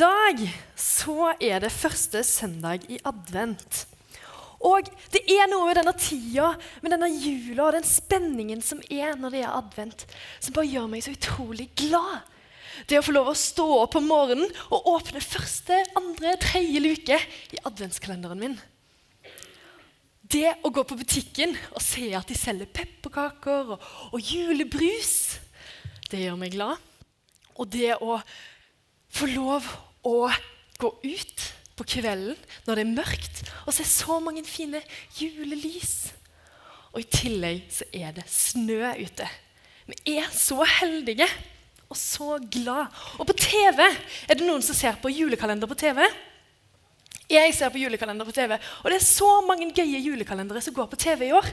dag så er det første søndag i advent. Og det er noe med denne tida, med denne jula og den spenningen som er når det er advent, som bare gjør meg så utrolig glad. Det å få lov å stå opp om morgenen og åpne første, andre, tredje luke i adventskalenderen min. Det å gå på butikken og se at de selger pepperkaker og, og julebrus, det gjør meg glad. Og det å få lov å gå ut på kvelden når det er mørkt, og se så mange fine julelys. Og i tillegg så er det snø ute. Vi er så heldige og så glad. Og på TV er det noen som ser på julekalender på TV. Jeg ser på julekalender på TV, og det er så mange gøye julekalendere som går på TV i år,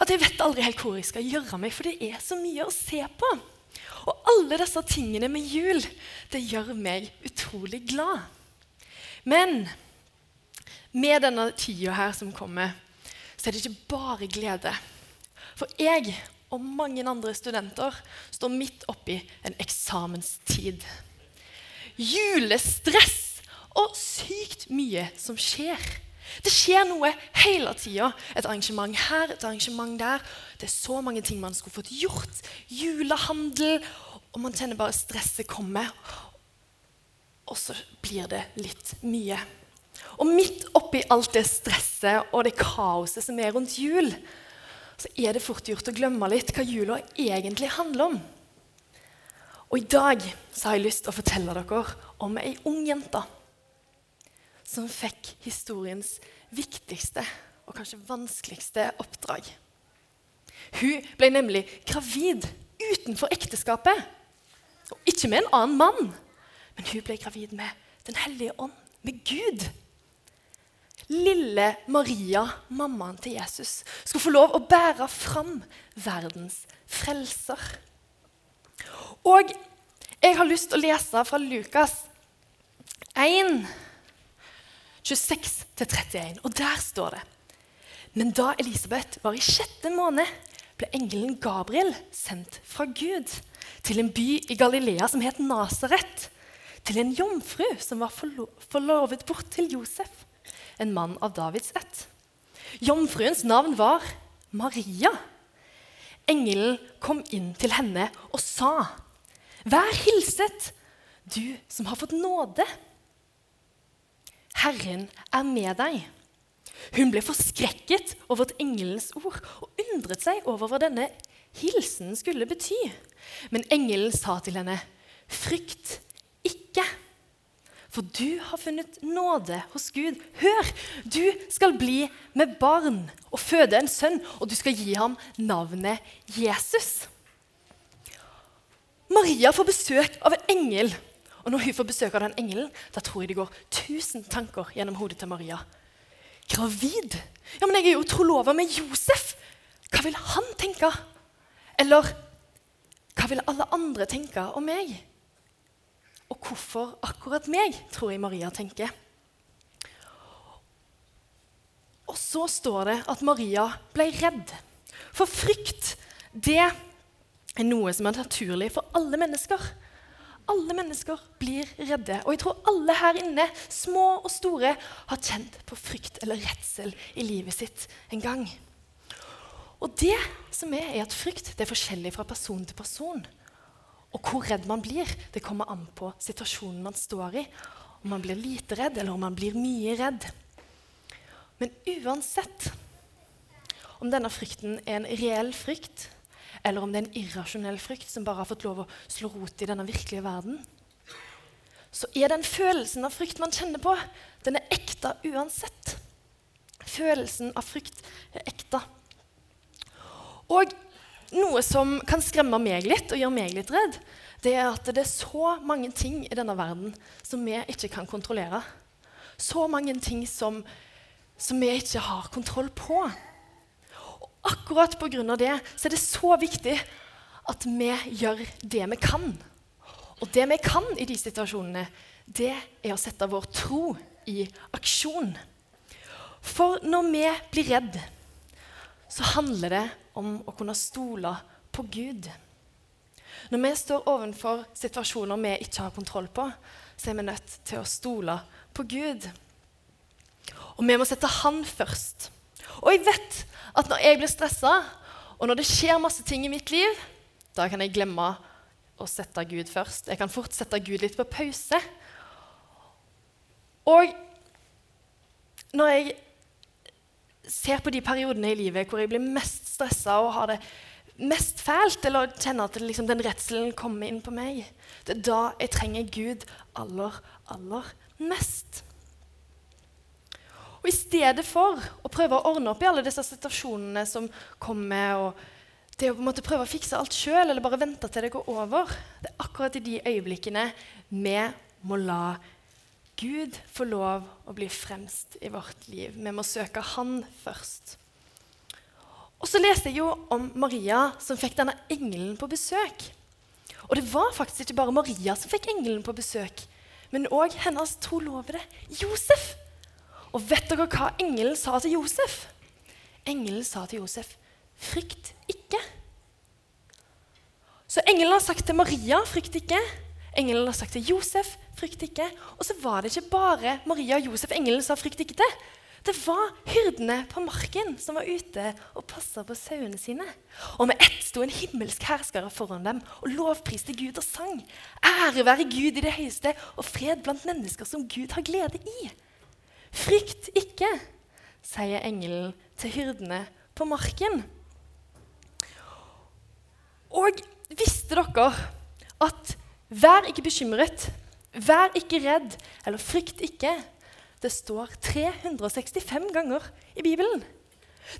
at jeg vet aldri helt hvor jeg skal gjøre meg, for det er så mye å se på. Og alle disse tingene med jul, det gjør meg utrolig glad. Men med denne tida her som kommer, så er det ikke bare glede. For jeg og mange andre studenter står midt oppi en eksamenstid. Julestress og sykt mye som skjer. Det skjer noe hele tida. Et arrangement her, et arrangement der. Det er så mange ting man skulle fått gjort. Julehandel. Og man kjenner bare stresset komme. Og så blir det litt mye. Og midt oppi alt det stresset og det kaoset som er rundt jul, så er det fort gjort å glemme litt hva jula egentlig handler om. Og i dag så har jeg lyst til å fortelle dere om ei ung jente som fikk historiens viktigste og kanskje vanskeligste oppdrag. Hun ble nemlig gravid utenfor ekteskapet. Og ikke med en annen mann, men hun ble gravid med Den hellige ånd, med Gud. Lille Maria, mammaen til Jesus, skulle få lov å bære fram verdens frelser. Og jeg har lyst til å lese fra Lukas 1 26-31. Og der står det Men da Elisabeth var i sjette måned, ble engelen Gabriel sendt fra Gud til en by i Galilea som het Nasaret, til en jomfru som var forlovet bort til Josef, en mann av Davids ett. Jomfruens navn var Maria. Engelen kom inn til henne og sa, 'Vær hilset, du som har fått nåde.' 'Herren er med deg.' Hun ble forskrekket over engelens ord og undret seg over hva denne hilsenen skulle bety. Men engelen sa til henne, 'Frykt ikke, for du har funnet nåde hos Gud.' 'Hør, du skal bli med barn og føde en sønn, og du skal gi ham navnet Jesus.' Maria får besøk av en engel og når hun får besøk av den engelen, da tror jeg det går tusen tanker gjennom hodet til Maria. Gravid? Ja, men jeg er jo trolova med Josef! Hva vil han tenke? Eller hva vil alle andre tenke om meg? Og hvorfor akkurat meg, tror jeg Maria tenker. Og så står det at Maria ble redd. For frykt, det er noe som er naturlig for alle mennesker alle mennesker blir redde. Og jeg tror alle her inne, små og store, har kjent på frykt eller redsel i livet sitt en gang. Og det som er, er at frykt det er forskjellig fra person til person. Og hvor redd man blir, det kommer an på situasjonen man står i. Om man blir lite redd, eller om man blir mye redd. Men uansett om denne frykten er en reell frykt, eller om det er en irrasjonell frykt som bare har fått lov å slå rot i denne virkelige verden, så er den følelsen av frykt man kjenner på, den er ekte uansett. Følelsen av frykt er ekte. Og noe som kan skremme meg litt og gjøre meg litt redd, det er at det er så mange ting i denne verden som vi ikke kan kontrollere. Så mange ting som, som vi ikke har kontroll på akkurat pga. det så er det så viktig at vi gjør det vi kan. Og det vi kan i de situasjonene, det er å sette vår tro i aksjon. For når vi blir redd, så handler det om å kunne stole på Gud. Når vi står overfor situasjoner vi ikke har kontroll på, så er vi nødt til å stole på Gud. Og vi må sette Han først. Og jeg vet at når jeg blir stressa, og når det skjer masse ting i mitt liv, da kan jeg glemme å sette Gud først. Jeg kan fort sette Gud litt på pause. Og når jeg ser på de periodene i livet hvor jeg blir mest stressa og har det mest fælt, eller kjenner at liksom, den redselen kommer inn på meg, det er da jeg trenger Gud aller, aller mest. Og I stedet for å prøve å ordne opp i alle disse situasjonene som kommer, og det å på en måte prøve å fikse alt sjøl eller bare vente til det går over, det er akkurat i de øyeblikkene vi må la Gud få lov å bli fremst i vårt liv. Vi må søke Han først. Og så leste jeg jo om Maria som fikk denne engelen på besøk. Og det var faktisk ikke bare Maria som fikk engelen på besøk, men òg hennes trolovede Josef. Og vet dere hva engelen sa til Josef? Engelen sa til Josef, 'Frykt ikke'. Så engelen har sagt til Maria, 'Frykt ikke'. Engelen har sagt til Josef, 'Frykt ikke'. Og så var det ikke bare Maria og Josef engelen sa 'frykt ikke' til. Det var hyrdene på marken som var ute og passa på sauene sine. Og med ett sto en himmelsk herskare foran dem og lovpriste Gud og sang. Ære være Gud i det høyeste og fred blant mennesker som Gud har glede i. Frykt ikke, sier engelen til hyrdene på marken. Og visste dere at Vær ikke bekymret, vær ikke redd, eller frykt ikke. Det står 365 ganger i Bibelen.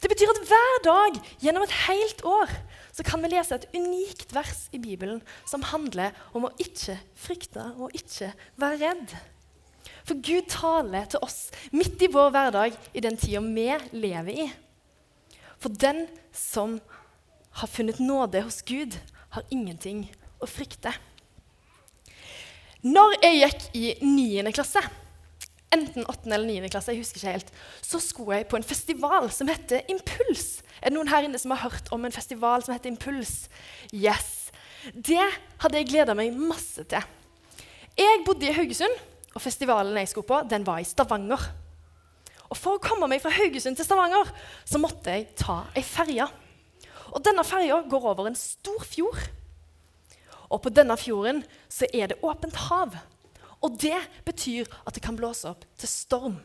Det betyr at hver dag gjennom et helt år så kan vi lese et unikt vers i Bibelen som handler om å ikke frykte og ikke være redd. For Gud taler til oss midt i vår hverdag i den tida vi lever i. For den som har funnet nåde hos Gud, har ingenting å frykte. Når jeg gikk i 9. klasse, enten 8. eller 9. klasse, jeg husker ikke helt, så skulle jeg på en festival som heter Impuls. Er det noen her inne som har hørt om en festival som heter Impuls? Yes. Det hadde jeg gleda meg masse til. Jeg bodde i Haugesund, og festivalen jeg skulle på, den var i Stavanger. Og For å komme meg fra Haugesund til Stavanger så måtte jeg ta ei ferje. Og denne ferja går over en stor fjord. Og på denne fjorden så er det åpent hav. Og det betyr at det kan blåse opp til storm.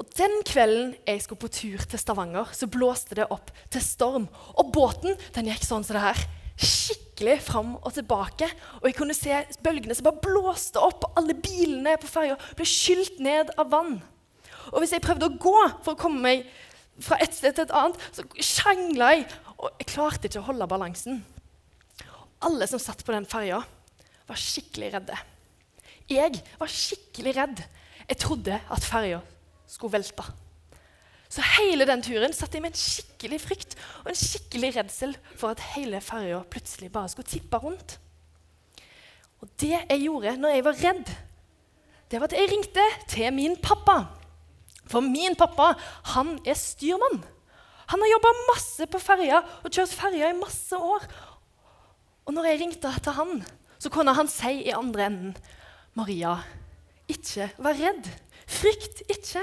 Og Den kvelden jeg skulle på tur til Stavanger, så blåste det opp til storm. Og båten den gikk sånn som det her. Skikkelig fram og tilbake. Og jeg kunne se bølgene som bare blåste opp. og Alle bilene på ferja ble skylt ned av vann. Og hvis jeg prøvde å gå for å komme meg fra et sted til et annet, så sjangla jeg. Og jeg klarte ikke å holde balansen. Alle som satt på den ferja, var skikkelig redde. Jeg var skikkelig redd. Jeg trodde at ferja skulle velte. Så hele den turen satt jeg med en skikkelig frykt og en skikkelig redsel for at hele ferja plutselig bare skulle tippe rundt. Og det jeg gjorde når jeg var redd, det var at jeg ringte til min pappa. For min pappa, han er styrmann. Han har jobba masse på ferja og kjørt ferja i masse år. Og når jeg ringte til han, så kunne han si i andre enden Maria, ikke vær redd. Frykt ikke.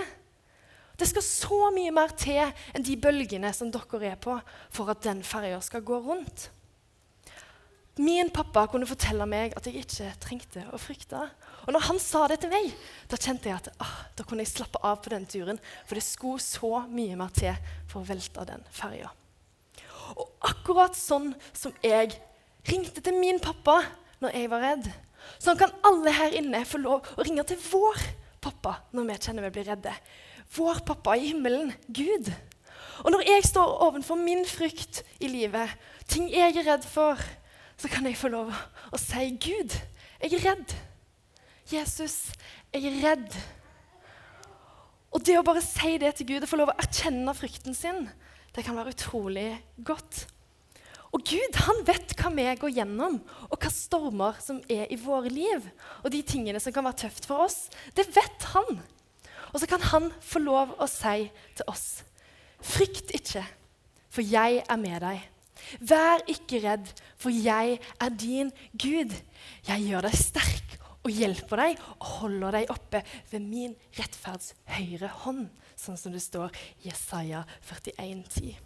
Det skal så mye mer til enn de bølgene som dere er på, for at den ferja skal gå rundt. Min pappa kunne fortelle meg at jeg ikke trengte å frykte. Og når han sa det til meg, da kjente jeg at ah, da kunne jeg slappe av på den turen. For det skulle så mye mer til for å velte den ferja. Og akkurat sånn som jeg ringte til min pappa når jeg var redd. Sånn kan alle her inne få lov å ringe til vår pappa når vi kjenner vi blir redde. Vår pappa i himmelen, Gud. Og når jeg står ovenfor min frykt i livet, ting jeg er redd for, så kan jeg få lov å si, 'Gud, jeg er redd'. Jesus, jeg er redd. Og det å bare si det til Gud og få lov å erkjenne frykten sin, det kan være utrolig godt. Og Gud han vet hva vi går gjennom, og hva stormer som er i våre liv. Og de tingene som kan være tøft for oss. Det vet han. Og så kan han få lov å si til oss Frykt ikke, for jeg er med deg. Vær ikke redd, for jeg er din Gud. Jeg gjør deg sterk og hjelper deg og holder deg oppe ved min rettferds høyre hånd, sånn som det står i Jesaja 41, 10.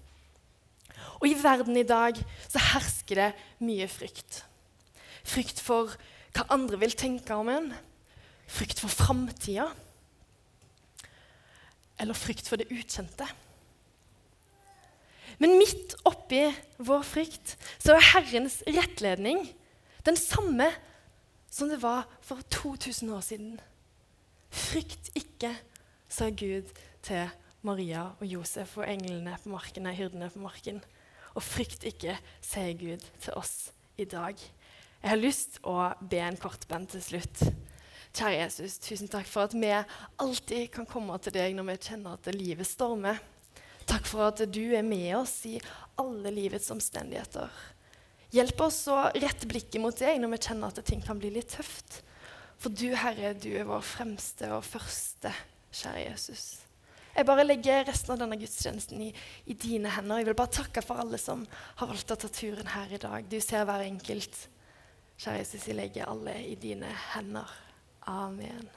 Og i verden i dag så hersker det mye frykt. Frykt for hva andre vil tenke om en. Frykt for framtida. Eller frykt for det ukjente. Men midt oppi vår frykt så er Herrens rettledning den samme som det var for 2000 år siden. Frykt ikke, sa Gud til Maria og Josef og englene på marken, nei, hyrdene på marken. Og frykt ikke, sier Gud til oss i dag. Jeg har lyst å be en kort bønn til slutt. Kjære Jesus, tusen takk for at vi alltid kan komme til deg når vi kjenner at livet stormer. Takk for at du er med oss i alle livets omstendigheter. Hjelp oss å rette blikket mot deg når vi kjenner at ting kan bli litt tøft. For du, Herre, du er vår fremste og første, kjære Jesus. Jeg bare legger resten av denne gudstjenesten i, i, dine hender. Jeg vil bare takke for alle som har valgt å ta turen her i dag. Du ser hver enkelt. Kjære Jesus, jeg legger alle i dine hender. Amen.